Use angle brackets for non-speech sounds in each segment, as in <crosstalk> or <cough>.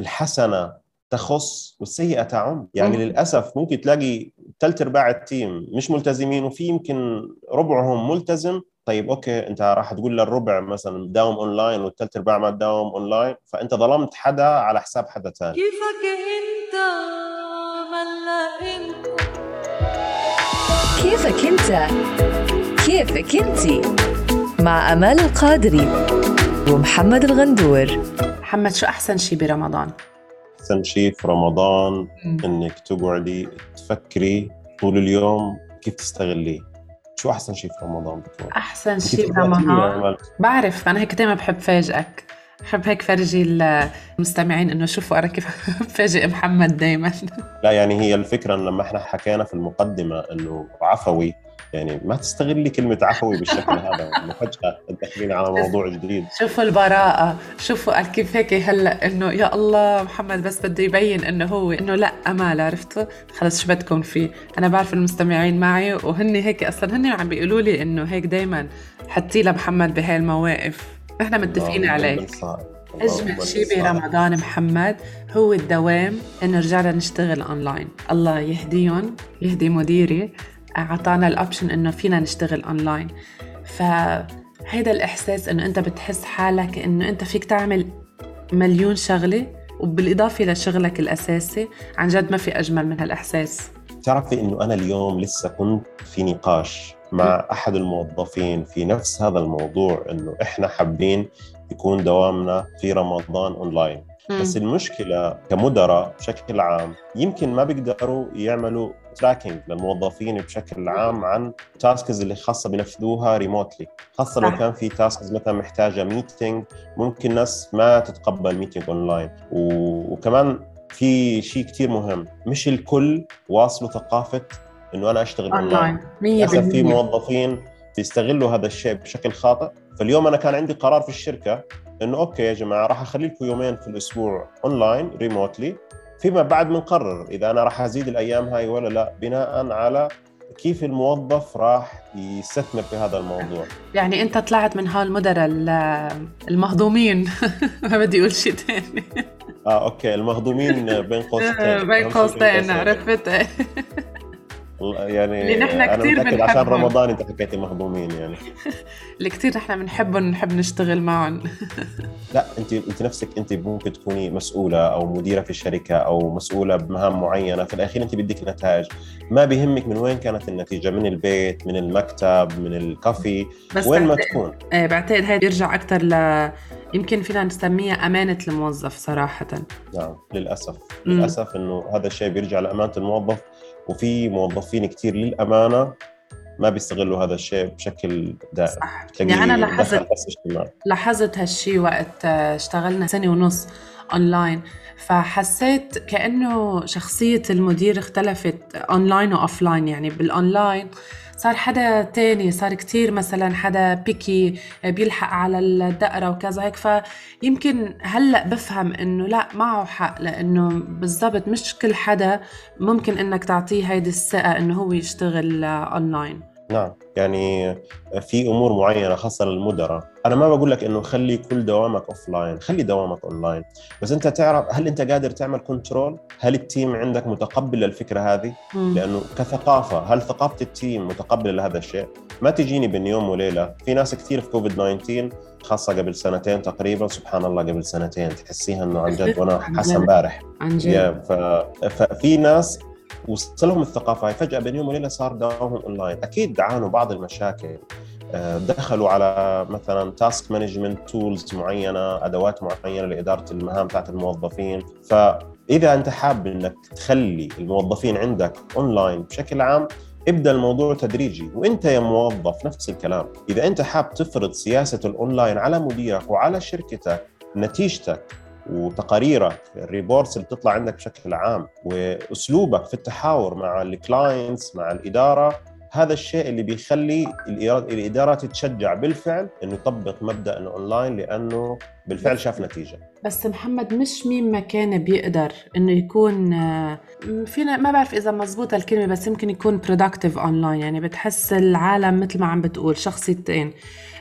الحسنة تخص والسيئة تعم. يعني مم. للأسف ممكن تلاقي ثلاث أرباع ال team مش ملتزمين وفي يمكن ربعهم ملتزم. طيب أوكي أنت راح تقول للربع مثلا داوم أونلاين والثلاث أرباع ما تداوم أونلاين فأنت ظلمت حدا على حساب حدا ثاني كيفك أنت؟ ملا انت كيفك أنت؟ كيفك أنت؟ مع أمال القادري ومحمد الغندور. محمد شو أحسن شيء برمضان؟ أحسن شيء في رمضان م. إنك تقعدي تفكري طول اليوم كيف تستغليه شو أحسن شيء في رمضان بتكون أحسن شيء في رمضان؟ بعرف أنا هيك دائما بحب فاجئك. بحب هيك فرجي المستمعين إنه شوفوا أنا كيف <laughs> بفاجئ محمد دائما لا يعني هي الفكرة لما إحنا حكينا في المقدمة إنه عفوي يعني ما تستغلي كلمة عفوي بالشكل <laughs> هذا. فجأة تدخلين على موضوع جديد. شوفوا البراءة. شوفوا كيف هيك هلا إنه يا الله محمد بس بده يبين إنه هو إنه لا أمال عرفتوا خلص شو بدكم فيه؟ أنا بعرف المستمعين معي وهن هيك أصلا هن عم بيقولوا لي إنه هيك دائما حطي لمحمد بهاي المواقف. إحنا متفقين عليك. اجمل شيء برمضان محمد. هو الدوام إنه رجعنا نشتغل اونلاين الله يهديهم يهدي مديري. أعطانا ال option إنه فينا نشتغل اونلاين فهيدا الإحساس إنه أنت بتحس حالك إنه أنت فيك تعمل مليون شغلة وبالإضافة لشغلك الأساسي عن جد ما في أجمل من هالإحساس. بتعرفي إنه أنا اليوم لسه كنت في نقاش مع أحد الموظفين في نفس هذا الموضوع إنه إحنا حابين يكون دوامنا في رمضان اونلاين بس المشكلة كمدراء بشكل عام يمكن ما بيقدروا يعملوا tracking للموظفين بشكل عام عن tasks اللي خاصة بنفذوها remotely خاصة لو كان في tasks مثلا محتاجة meeting ممكن ناس ما تتقبل meeting online وكمان في شيء كثير مهم. مش الكل واصلوا ثقافة إنه أنا أشتغل اونلاين للأسف في موظفين بيستغلوا هذا الشيء بشكل خاطئ. فاليوم أنا كان عندي قرار في الشركة إنه okay يا جماعة راح أخلي لكم يومين في الأسبوع online remotely فيما بعد بنقرر إذا أنا راح أزيد الأيام هاي ولا لا بناء على كيف الموظف راح يستثمر في هذا الموضوع. يعني أنت طلعت من هالمدراء المهضومين. <laughs> ما بدي أقول شيء ثاني آه أوكي المهضومين بين <laughs> قوسين. بين قوسين عرفت؟ يعني اللي نحن كثير بنحبهم. عشان رمضان أنت حكيتي مهضومين يعني. <laughs> اللي كثير نحن بنحبهم بنحب نشتغل معهم. <laughs> لا انت أنت نفسك أنت ممكن تكوني مسؤولة أو مديرة في الشركة أو مسؤولة بمهام معينة في الأخير أنت بدك نتائج. ما بيهمك من وين كانت النتيجة من البيت من المكتب من الكافي؟ وين ما تكون. إيه بعتقد هاي بيرجع أكثر ل يمكن فينا نسميها أمانة الموظف صراحة. نعم للأسف. للأسف إنه هذا الشيء بيرجع لأمانة الموظف. وفي موظفين كثير للأمانة ما بيستغلوا هذا الشيء بشكل دائم. صح. يعني أنا لاحظت لاحظت هالشيء وقت اشتغلنا سنة ونص اونلاين فحسيت كأنه شخصية المدير اختلفت online و offline يعني بالاونلاين صار حدا تاني صار كتير مثلا حدا picky بيلحق على الدقرة وكذا هيك. فيمكن هلأ بفهم إنه لا معه حق لأنه بالضبط مش كل حدا ممكن إنك تعطيه هيدي الثقة إنه هو يشتغل اونلاين نعم. يعني في أمور معينة خاصة للمدراء. أنا ما بقول لك إنه خلي كل دوامك offline خلي دوامك اون لاين بس أنت تعرف هل أنت قادر تعمل control هل ال team عندك متقبل للفكره هذه؟ م. لأنه كثقافة هل ثقافة ال team متقبلة لهذا الشيء؟ ما تجيني بين يوم وليلة. في ناس كثير في كوفيد 19 خاصة قبل سنتين تقريبا سبحان الله قبل سنتين تحسيها إنه عن جد <laughs> وأنا حاسة امبارح عن جد. ففي ناس وصلهم الثقافة. هاي فجأة بين يوم وليلة صار دوامهم اونلاين أكيد عانوا بعض المشاكل. آه، دخلوا على مثلا task management tools معينة أدوات معينة لإدارة المهام بتاعت الموظفين. فإذا أنت حاب إنك تخلي الموظفين عندك اونلاين بشكل عام ابدأ الموضوع تدريجي. وأنت يا موظف نفس الكلام. إذا أنت حاب تفرض سياسة الاونلاين على مديرك وعلى شركتك نتيجتك وتقاريرك ال reports اللي بتطلع عندك بشكل عام وأسلوبك في التحاور مع ال clients مع الإدارة هذا الشيء اللي بيخلي الإدارة تتشجع بالفعل إنه يطبق مبدأ إنه اونلاين لأنه بالفعل شاف نتيجة. بس محمد مش مين ما كان بيقدر إنه يكون فينا ما بعرف إذا مزبوطة الكلمة بس يمكن يكون productive online يعني بتحس العالم مثل ما عم بتقول شخصيتين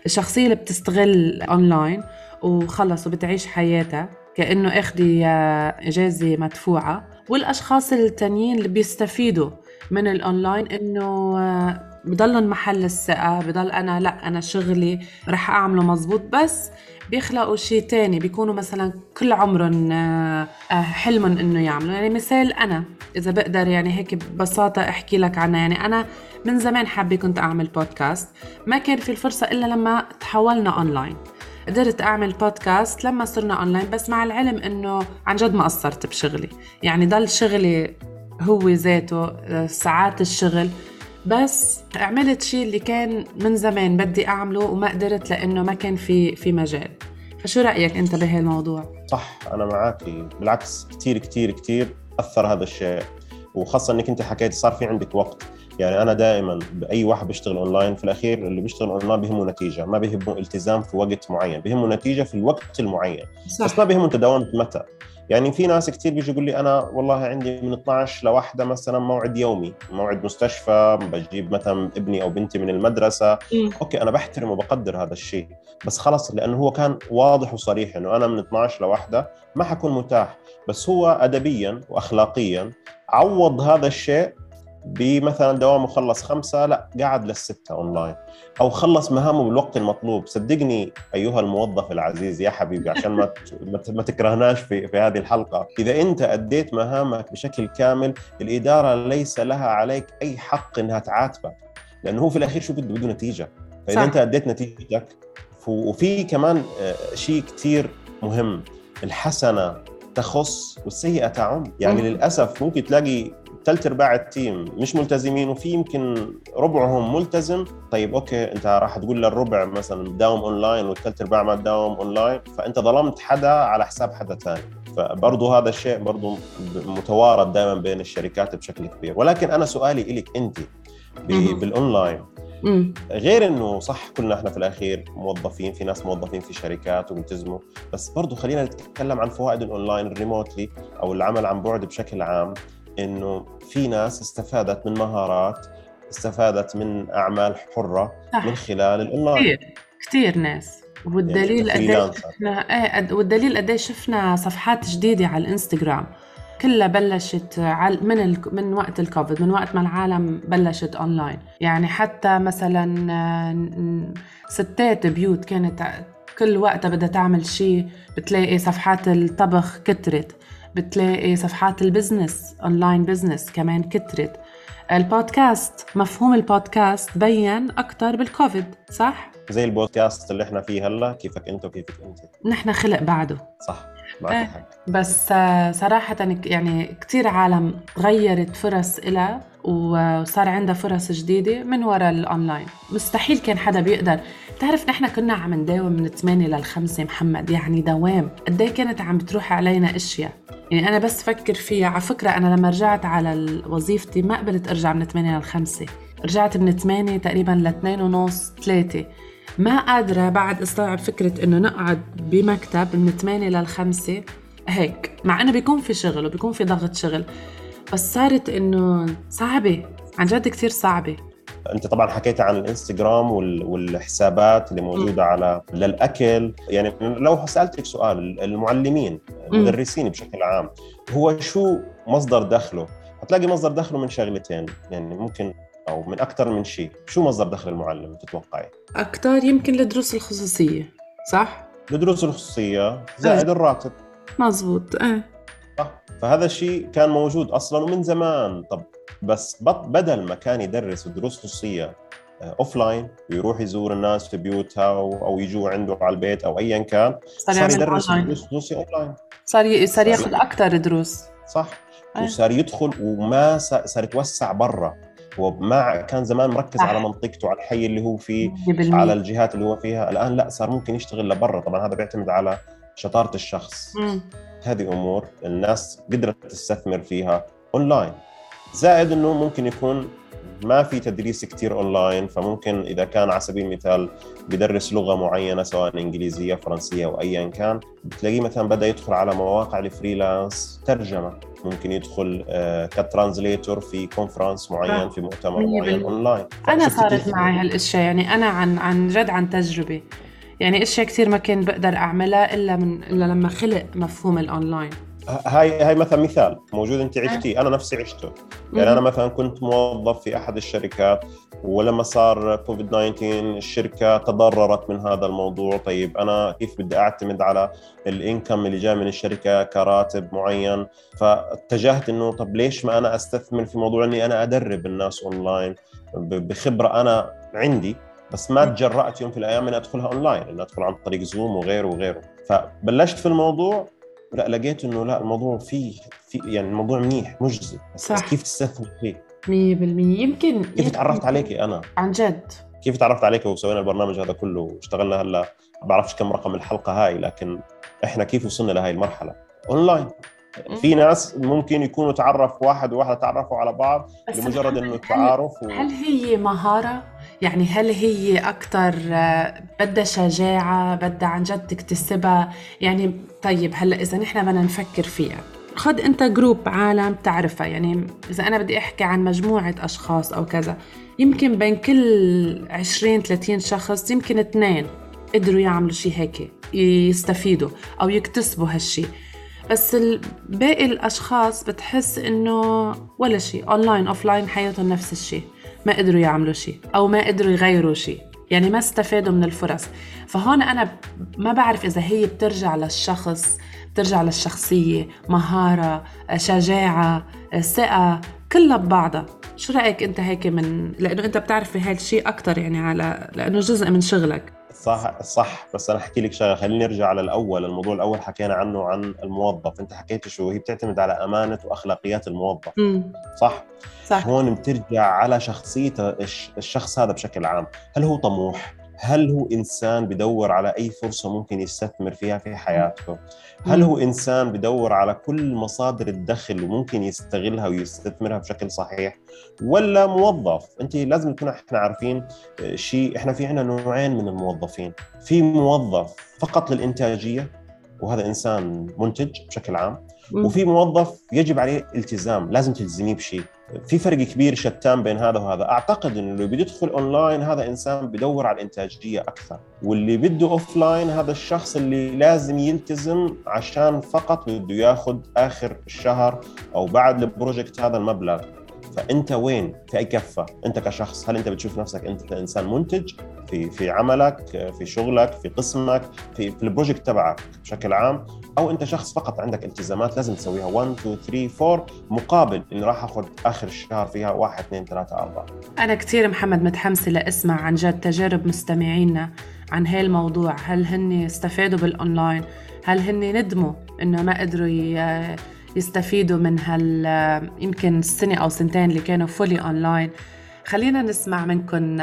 الشخصية اللي بتستغل اونلاين وخلص وبتعيش حياتها. كأنه إخدي آه، إجازة مدفوعة. والأشخاص التانيين اللي بيستفيدوا من الأونلاين إنه آه، بضلن محل الثقة بضل أنا لأ أنا شغلي رح أعمله مزبوط. بس بيخلقوا شيء تاني بيكونوا مثلا كل عمرهم آه، حلمهم إنه يعملوا. يعني مثال أنا إذا بقدر يعني هيك ببساطة أحكي لك عنها. يعني أنا من زمان حابة كنت أعمل بودكاست ما كان في الفرصة إلا لما تحولنا اونلاين قدرت أعمل بودكاست لما صرنا اونلاين بس مع العلم إنه عن جد ما قصرت بشغلي. يعني ضل شغلي هو ذاته آه، ساعات الشغل. بس عملت شيء اللي كان من زمان بدي أعمله وما قدرت لإنه ما كان في في مجال. فشو رأيك أنت بهالموضوع؟ صح أنا معك بالعكس كثير كثير كثير أثر هذا الشيء. وخاصة إنك أنت حكيت صار في عندك وقت. يعني أنا دائما بأي واحد بيشتغل اونلاين في الأخير اللي بيشتغل اونلاين بيهمه نتيجة ما بيهمه التزام في وقت معين بيهمه نتيجة في الوقت المعين. صح. بس ما بيهمه أنت داومت متى. يعني في ناس كثير بيجوا يقول لي أنا والله عندي من 12 لواحدة مثلا موعد يومي موعد مستشفى بجيب مثلا ابني أو بنتي من المدرسة. م. okay أنا بحترم وبقدر هذا الشيء. بس خلص لأنه هو كان واضح وصريح إنه أنا من 12 لواحدة ما حكون متاح. بس هو ادبيا واخلاقيا عوض هذا الشيء بمثلا دوام مخلص خمسة لا قاعد للستة أونلاين. أو خلص مهامه بالوقت المطلوب. صدقني أيها الموظف العزيز يا حبيبي عشان ما ما تكرهناش في, في هذه الحلقة. إذا أنت أديت مهامك بشكل كامل الإدارة ليس لها عليك أي حق أنها تعاتبك. لأنه هو في الأخير شو بده؟ بده نتيجة. فإذا صح. أنت أديت نتيجتك وفي كمان آه، شيء كثير مهم. الحسنة تخص والسيئة تعم. يعني للأسف ممكن تلاقي ثلاث أرباع ال team مش ملتزمين وفي يمكن ربعهم ملتزم. طيب okay أنت راح تقول للربع مثلا داوم أونلاين والثلاث أرباع ما تداوم أونلاين فأنت ظلمت حدا على حساب حدا ثاني فبرضه هذا الشيء برضه متوارد دائما بين الشركات بشكل كبير. ولكن أنا سؤالي لك أنت بالأونلاين. غير إنه صح كلنا إحنا في الأخير موظفين في ناس موظفين في شركات وبيلتزموا بس برضه خلينا نتكلم عن فوائد ال online ال remotely أو العمل عن بعد بشكل عام. إنه في ناس استفادت من مهارات استفادت من أعمال حرة صح. من خلال الأونلاين. كثير كثير ناس. والدليل يعني قد شفنا إيه والدليل قد شفنا صفحات جديدة على الإنستغرام. كلها بلشت من ال... من وقت الكوفيد من وقت ما العالم بلشت أونلاين. يعني حتى مثلا ستات بيوت كانت كل وقتها بدها تعمل شيء بتلاقي صفحات الطبخ كترت. بتلاقي صفحات ال business online business كمان كترت. البودكاست مفهوم البودكاست بين أكثر بالكوفيد صح؟ زي البودكاست اللي إحنا فيه هلأ كيفك أنت وكيفك أنت. نحن خلق بعده. صح. آه، بس آه، صراحة يعني كثير عالم غيرت فرص إلها وصار عندها فرص جديدة من وراء الأونلاين. مستحيل كان حدا بيقدر. بتعرف نحن كنا عم نداوم من 8 لل 5 محمد يعني دوام. قد إيه كانت عم بتروح علينا أشياء. يعني أنا بس فكر فيها. على فكرة أنا لما رجعت على وظيفتي ما قبلت أرجع من 8 لل 5 رجعت من 8 تقريبا ل 2 ونص 3 ما قادرة بعد استوعب فكرة إنه نقعد بمكتب من 8 لل 5 هيك مع إنه بيكون في شغل وبيكون في ضغط شغل بس صارت إنه صعبة عن جد كثير صعبة. أنت طبعا حكيت عن الإنستغرام والحسابات اللي موجودة م. على للأكل. يعني لو سألتك سؤال المعلمين المدرسين بشكل عام هو شو مصدر دخله؟ هتلاقي مصدر دخله من شغلتين يعني ممكن أو من أكثر من شيء. شو مصدر دخل المعلم تتوقعي؟ أكثر يمكن الدروس الخصوصية صح؟ الدروس الخصوصية. زائد الراتب. مزبوط إيه صح. فهذا الشيء كان موجود أصلا ومن زمان. طب بس بدل ما كان يدرس دروس خصوصية off آه، line ويروح يزور الناس في بيوتها أو يجوا عنده على البيت أو ايا كان صار, يدرس دروس خصوصية اون لاين صار صار ياخذ أكثر دروس. صح. أه. وصار يدخل وما صار يتوسع برا. هو ما كان زمان مركز على منطقته على الحي اللي هو فيه على الجهات اللي هو فيها. الآن لا صار ممكن يشتغل لبرا. طبعا هذا بيعتمد على شطارة الشخص. م. هذه أمور الناس قدرت تستثمر فيها أونلاين. زائد إنه ممكن يكون ما في تدريس كثير اونلاين فممكن إذا كان على سبيل المثال بدرس لغة معينة سواء إنجليزية فرنسية أو ايا كان بتلاقيه مثلا بدأ يدخل على مواقع ال freelance ترجمة. ممكن يدخل آه، ك translator في conference معين في مؤتمر معين اونلاين أنا صارت معي هالأشياء يعني أنا عن عن جد عن تجربة. يعني أشياء كثير ما كان بقدر أعملها إلا من إلا لما خلق مفهوم الاونلاين هاي هاي مثلا مثال موجود أنت عشتيه. أنا نفسي عشته. يعني أنا مثلا كنت موظف في أحد الشركات ولما صار كوفيد 19 الشركة تضررت من هذا الموضوع. طيب أنا كيف بدي أعتمد على ال income اللي جاي من الشركة كراتب معين؟ فاتجهت إنه طب ليش ما أنا أستثمر في موضوع إني أنا أدرب الناس اونلاين بخبرة أنا عندي بس ما تجرأت يوم في الأيام إني أدخلها اونلاين إني أدخل عن طريق زوم وغيره وغيره. فبلشت في الموضوع لا لقيت إنه لا الموضوع فيه في يعني الموضوع منيح مجزي بس, صح. بس كيف تستثمر فيه؟ 100% يمكن كيف تعرفت عليكي أنا؟ عن جد كيف تعرفت عليك وسوينا البرنامج هذا كله واشتغلنا هلأ ما بعرفش كم رقم الحلقة هاي لكن إحنا كيف وصلنا لهي المرحلة؟ أونلاين في ناس ممكن يكونوا تعرف واحد وواحدة تعرفوا على بعض لمجرد إنه هل- التعارف و... هل هي مهارة؟ يعني هل هي أكتر آه، بدها شجاعة بدها عن جد تكتسبها؟ يعني طيب هلأ إذا نحن بدنا نفكر فيها خد أنت group عالم تعرفها يعني إذا أنا بدي أحكي عن مجموعة أشخاص أو كذا يمكن بين كل 20 30 شخص يمكن اثنين قدروا يعملوا شيء هيك يستفيدوا أو يكتسبوا هالشي. بس باقي الأشخاص بتحس إنه ولا شيء online offline حياتهم نفس الشيء ما قدروا يعملوا شيء أو ما قدروا يغيروا شيء يعني ما استفادوا من الفرص. فهون أنا ما بعرف إذا هي بترجع للشخص بترجع للشخصية مهارة شجاعة ثقة كلها ببعضها. شو رأيك أنت هيك من لأنه أنت بتعرف هالشيء أكثر يعني على لأنه جزء من شغلك. صح صح بس أنا أحكي لك شغلة خليني نرجع للاول الموضوع الأول حكينا عنه عن الموظف. أنت حكيت شو هي بتعتمد على أمانة وأخلاقيات الموظف. امم صح؟ صح. هون بترجع على شخصية الش- الشخص هذا بشكل عام. هل هو طموح؟ هل هو إنسان بدور على أي فرصة ممكن يستثمر فيها في حياته؟ هل. هو إنسان بدور على كل مصادر الدخل وممكن يستغلها ويستثمرها بشكل صحيح؟ ولا موظف؟ أنت لازم نكون إحنا عارفين آه، شيء إحنا في عنا نوعين من الموظفين. في موظف فقط للإنتاجية وهذا إنسان منتج بشكل عام. وفي موظف يجب عليه التزام لازم تلزميه بشيء. في فرق كبير شتان بين هذا وهذا. أعتقد انه اللي بيدخل اونلاين هذا إنسان بدور على الإنتاجية أكثر. واللي بده offline هذا الشخص اللي لازم يلتزم عشان فقط بده ياخذ آخر الشهر أو بعد ال project هذا المبلغ. فأنت وين في اي كفه أنت كشخص هل أنت بتشوف نفسك أنت انسان منتج؟ في في عملك في شغلك في قسمك في, في ال project تبعك بشكل عام؟ أو أنت شخص فقط عندك التزامات لازم تسويها. 1 2 3 4 مقابل إني راح آخذ آخر الشهر فيها 1 2 3 4 أنا كتير محمد متحمسة لأسمع عن جد تجارب مستمعينا عن هالموضوع هل هن استفادوا بالأونلاين؟ هل هن ندموا إنه ما قدروا ي- يستفيدوا من هال يمكن السنة أو سنتين اللي كانوا fully online خلينا نسمع منكم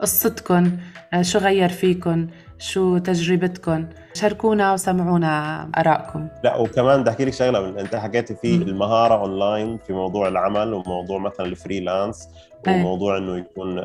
قصتكم آه، شو غير فيكم شو تجربتكم شاركونا وسمعونا آرائكم. لا وكمان بدي أحكي لك شغلة. أنت حكيتي في. المهارة اونلاين في موضوع العمل وموضوع مثلا ال freelance أي. وموضوع إنه يكون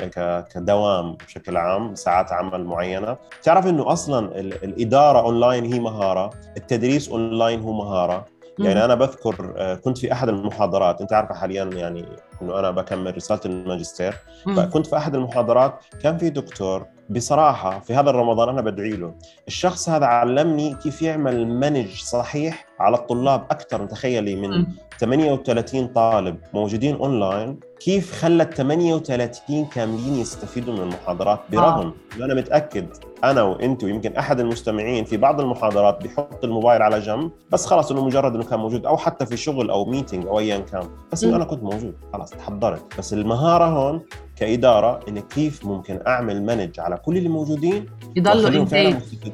كدوام بشكل عام ساعات عمل معينة. بتعرف إنه أصلا ال- الإدارة اونلاين هي مهارة التدريس اونلاين هو مهارة. يعني أنا بذكر آه، كنت في أحد المحاضرات أنت عارفة حاليا يعني إنه أنا بكمل رسالة الماجستير. فكنت في أحد المحاضرات كان في دكتور بصراحة في هذا الرمضان أنا بدعي له الشخص هذا علمني كيف يعمل manage صحيح على الطلاب أكثر تخيلي من مم. 38 طالب موجودين اونلاين كيف خلى ال 38 كاملين يستفيدوا من المحاضرات برغم انه أنا متأكد أنا وانت ويمكن أحد المستمعين في بعض المحاضرات بيحط الموبايل على جنب بس خلاص إنه مجرد إنه كان موجود أو حتى في شغل أو meeting أو ايا كان بس إنه. أنا كنت موجود خلاص تحضرت بس المهارة هون كإدارة انه كيف ممكن أعمل manage على كل اللي موجودين يضلوا إنتاج.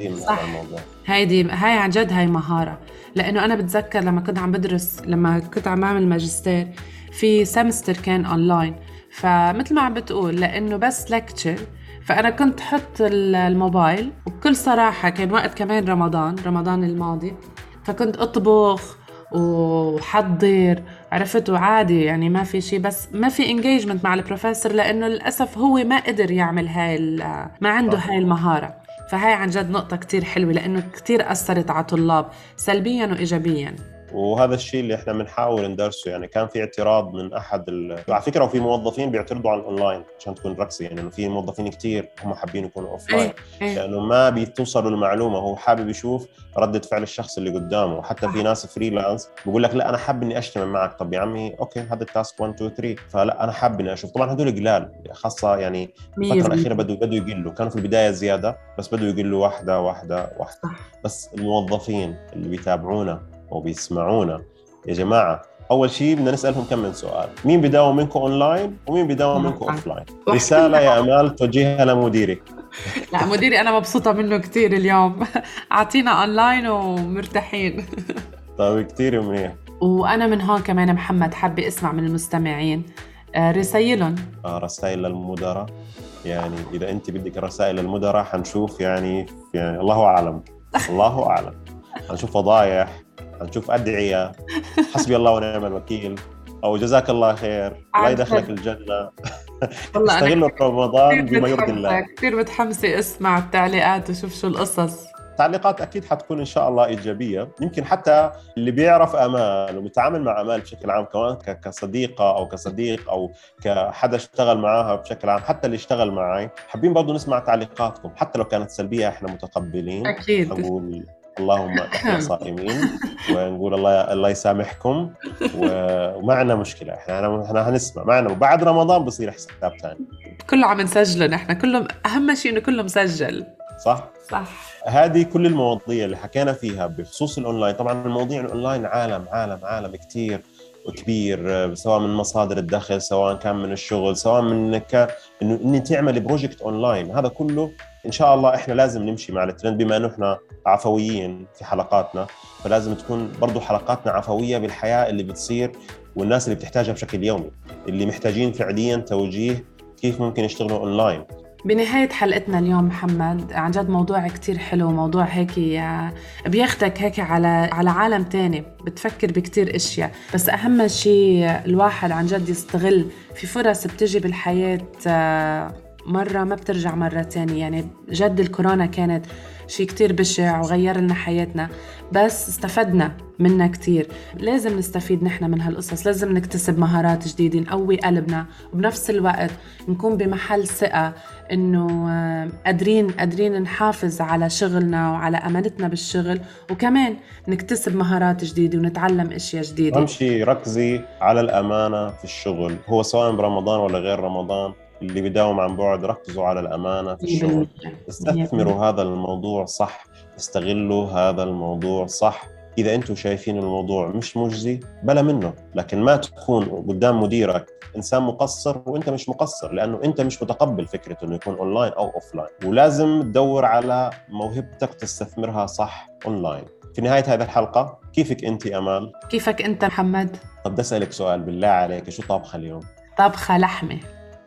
من صح. هذا الموضوع. هيدي هاي عن جد هاي مهارة. لأنه أنا بتذكر لما كنت عم بدرس لما كنت عم بعمل ماجستير في semester كان أونلاين فمثل ما عم بتقول لأنه بس lecture فأنا كنت حط ال- الموبايل وبكل صراحة كان وقت كمان رمضان رمضان الماضي فكنت أطبخ وحضر عرفت وعادي يعني ما في شيء بس ما في engagement مع البروفيسور لأنه للأسف هو ما قدر يعمل هاي ما عنده. هاي المهارة فهاي عن جد نقطة كتير حلوة لأنه كتير أثرت على طلاب سلبيا وإيجابيا وهذا الشيء اللي إحنا بنحاول ندرسه. يعني كان في اعتراض من أحد ال... على فكرة وفي موظفين بيعترضوا على الأونلاين عشان تكون ركزه يعني إنه في موظفين كثير هم حابين يكونوا offline إيه. لأنه ما بيتوصلوا المعلومة. هو حابب يشوف ردة فعل الشخص اللي قدامه. وحتى في ناس freelance بقول لك لا أنا حابب إني اجتمع معك. طب يا عمي okay هذا ال task 1 2 3 فلا أنا حابب إني أشوف. طبعا هدول قلال. خاصة يعني الفترة. الأخيرة بدوا بدوا يقلوا. كانوا في البداية زيادة بس بدوا يقلوا واحدة واحدة واحدة. بس الموظفين اللي بيتابعونا وبيسمعونا. يا جماعة أول شيء بدنا نسألهم كم من سؤال. مين بيداوم منكم اونلاين ومين بيداوم منكم طبعاً. offline واحكي رسالة يا أمال توجهها لمديرك. <laughs> لا مديري أنا مبسوطة منه كثير اليوم. <laughs> أعطينا اونلاين ومرتاحين. <laughs> طيب كثير منيح. وأنا من هون كمان محمد حابة أسمع من المستمعين. آه، رسايلهم آه، رسائل للمدراء. يعني إذا أنت بدك رسائل للمدراء حنشوف يعني يعني الله أعلم. الله أعلم. حنشوف فضايح. حنشوف أدعية. حسبي الله ونعم الوكيل. أو جزاك الله خير. الله يدخلك. الجنة. والله استغلوا رمضان بما يرضي الله. كثير متحمسه أسمع التعليقات وشوف شو القصص. تعليقات أكيد حتكون إن شاء الله إيجابية. يمكن حتى اللي بيعرف آمال وبيتعامل مع آمال بشكل عام كمان كصديقة أو كصديق أو كحدا اشتغل معاها بشكل عام حتى اللي اشتغل معي حابين برضه نسمع تعليقاتكم. حتى لو كانت سلبية إحنا متقبلين. أكيد. اللهم <laughs> إحنا صائمين ونقول الله الله يسامحكم وما عندنا مشكلة. إحنا إحنا هنسمع. معنا. وبعد رمضان بصير حساب ثاني. كله عم نسجله نحن. كله أهم شيء إنه كله مسجل. صح؟ صح. هذه كل المواضيع اللي حكينا فيها بخصوص الأونلاين. طبعا المواضيع الأونلاين عالم عالم عالم كثير وكبير آه، سواء من مصادر الدخل سواء كان من الشغل سواء من ك... إنه إني تعمل project online. هذا كله إن شاء الله إحنا لازم نمشي مع الترند بما إنه إحنا عفويين في حلقاتنا فلازم تكون برضو حلقاتنا عفوية بالحياة اللي بتصير والناس اللي بتحتاجها بشكل يومي اللي محتاجين فعليا توجيه كيف ممكن يشتغلوا أونلاين. بنهاية حلقتنا اليوم محمد عن جد موضوع كتير حلو موضوع هيك آه، بياخدك هيك على على عالم تاني بتفكر بكتير أشياء. بس أهم شيء الواحد عن جد يستغل في فرص بتجي بالحياة آه، مرة ما بترجع مرة تانية. يعني جد الكورونا كانت شيء كتير بشع وغير لنا حياتنا بس استفدنا منها كتير. لازم نستفيد نحن من هالقصص لازم نكتسب مهارات جديدة نقوي قلبنا وبنفس الوقت نكون بمحل ثقة إنه آه، قادرين قادرين نحافظ على شغلنا وعلى أمانتنا بالشغل وكمان نكتسب مهارات جديدة ونتعلم أشياء جديدة. اهم شيء ركزي على الأمانة في الشغل هو سواء برمضان ولا غير رمضان. اللي بيداوم عن بعد ركزوا على الأمانة في الشغل. استثمروا هذا الموضوع صح استغلوا هذا الموضوع صح. إذا أنتم شايفين الموضوع مش مجزي بلا منه. لكن ما تكون قدام مديرك إنسان مقصر وأنت مش مقصر لأنه أنت مش متقبل فكرة إنه يكون اونلاين أو offline ولازم تدور على موهبتك تستثمرها صح اونلاين في نهاية هذه الحلقة كيفك أنت أمال؟ كيفك أنت محمد؟ طب بدي أسألك سؤال بالله عليك شو طابخه اليوم؟ طبخة لحمة.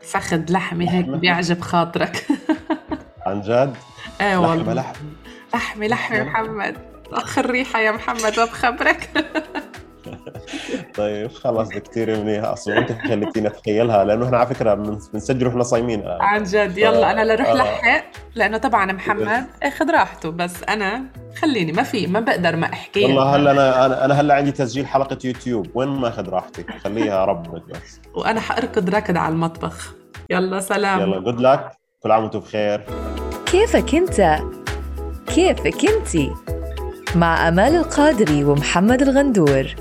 فخد لحمة هيك؟ بيعجب خاطرك. <laughs> عن جد؟ إيه لحمة والله. لحمة. لحمة لحمة محمد. آخر ريحة يا محمد ما بخبرك. <laughs> طيب خلص كثير منيح. أصلا أنت خليتيني أتخيلها لأنه إحنا على فكرة بن- بنسجل وإحنا صايمين. عن جد. يلا أنا لروح آه. لحق لأنه طبعا محمد اخذ راحته. بس أنا خليني ما في ما بقدر ما أحكي. والله هلا أنا أنا هلا عندي تسجيل حلقة يوتيوب. وين ما أخذ راحتك؟ خليها ربك بس. وأنا حأركض ركض على المطبخ. يلا سلام. يلا جود لك كل عام وأنتم بخير. كيفك أنت؟ كيفك انتي؟ مع أمال القادري ومحمد الغندور.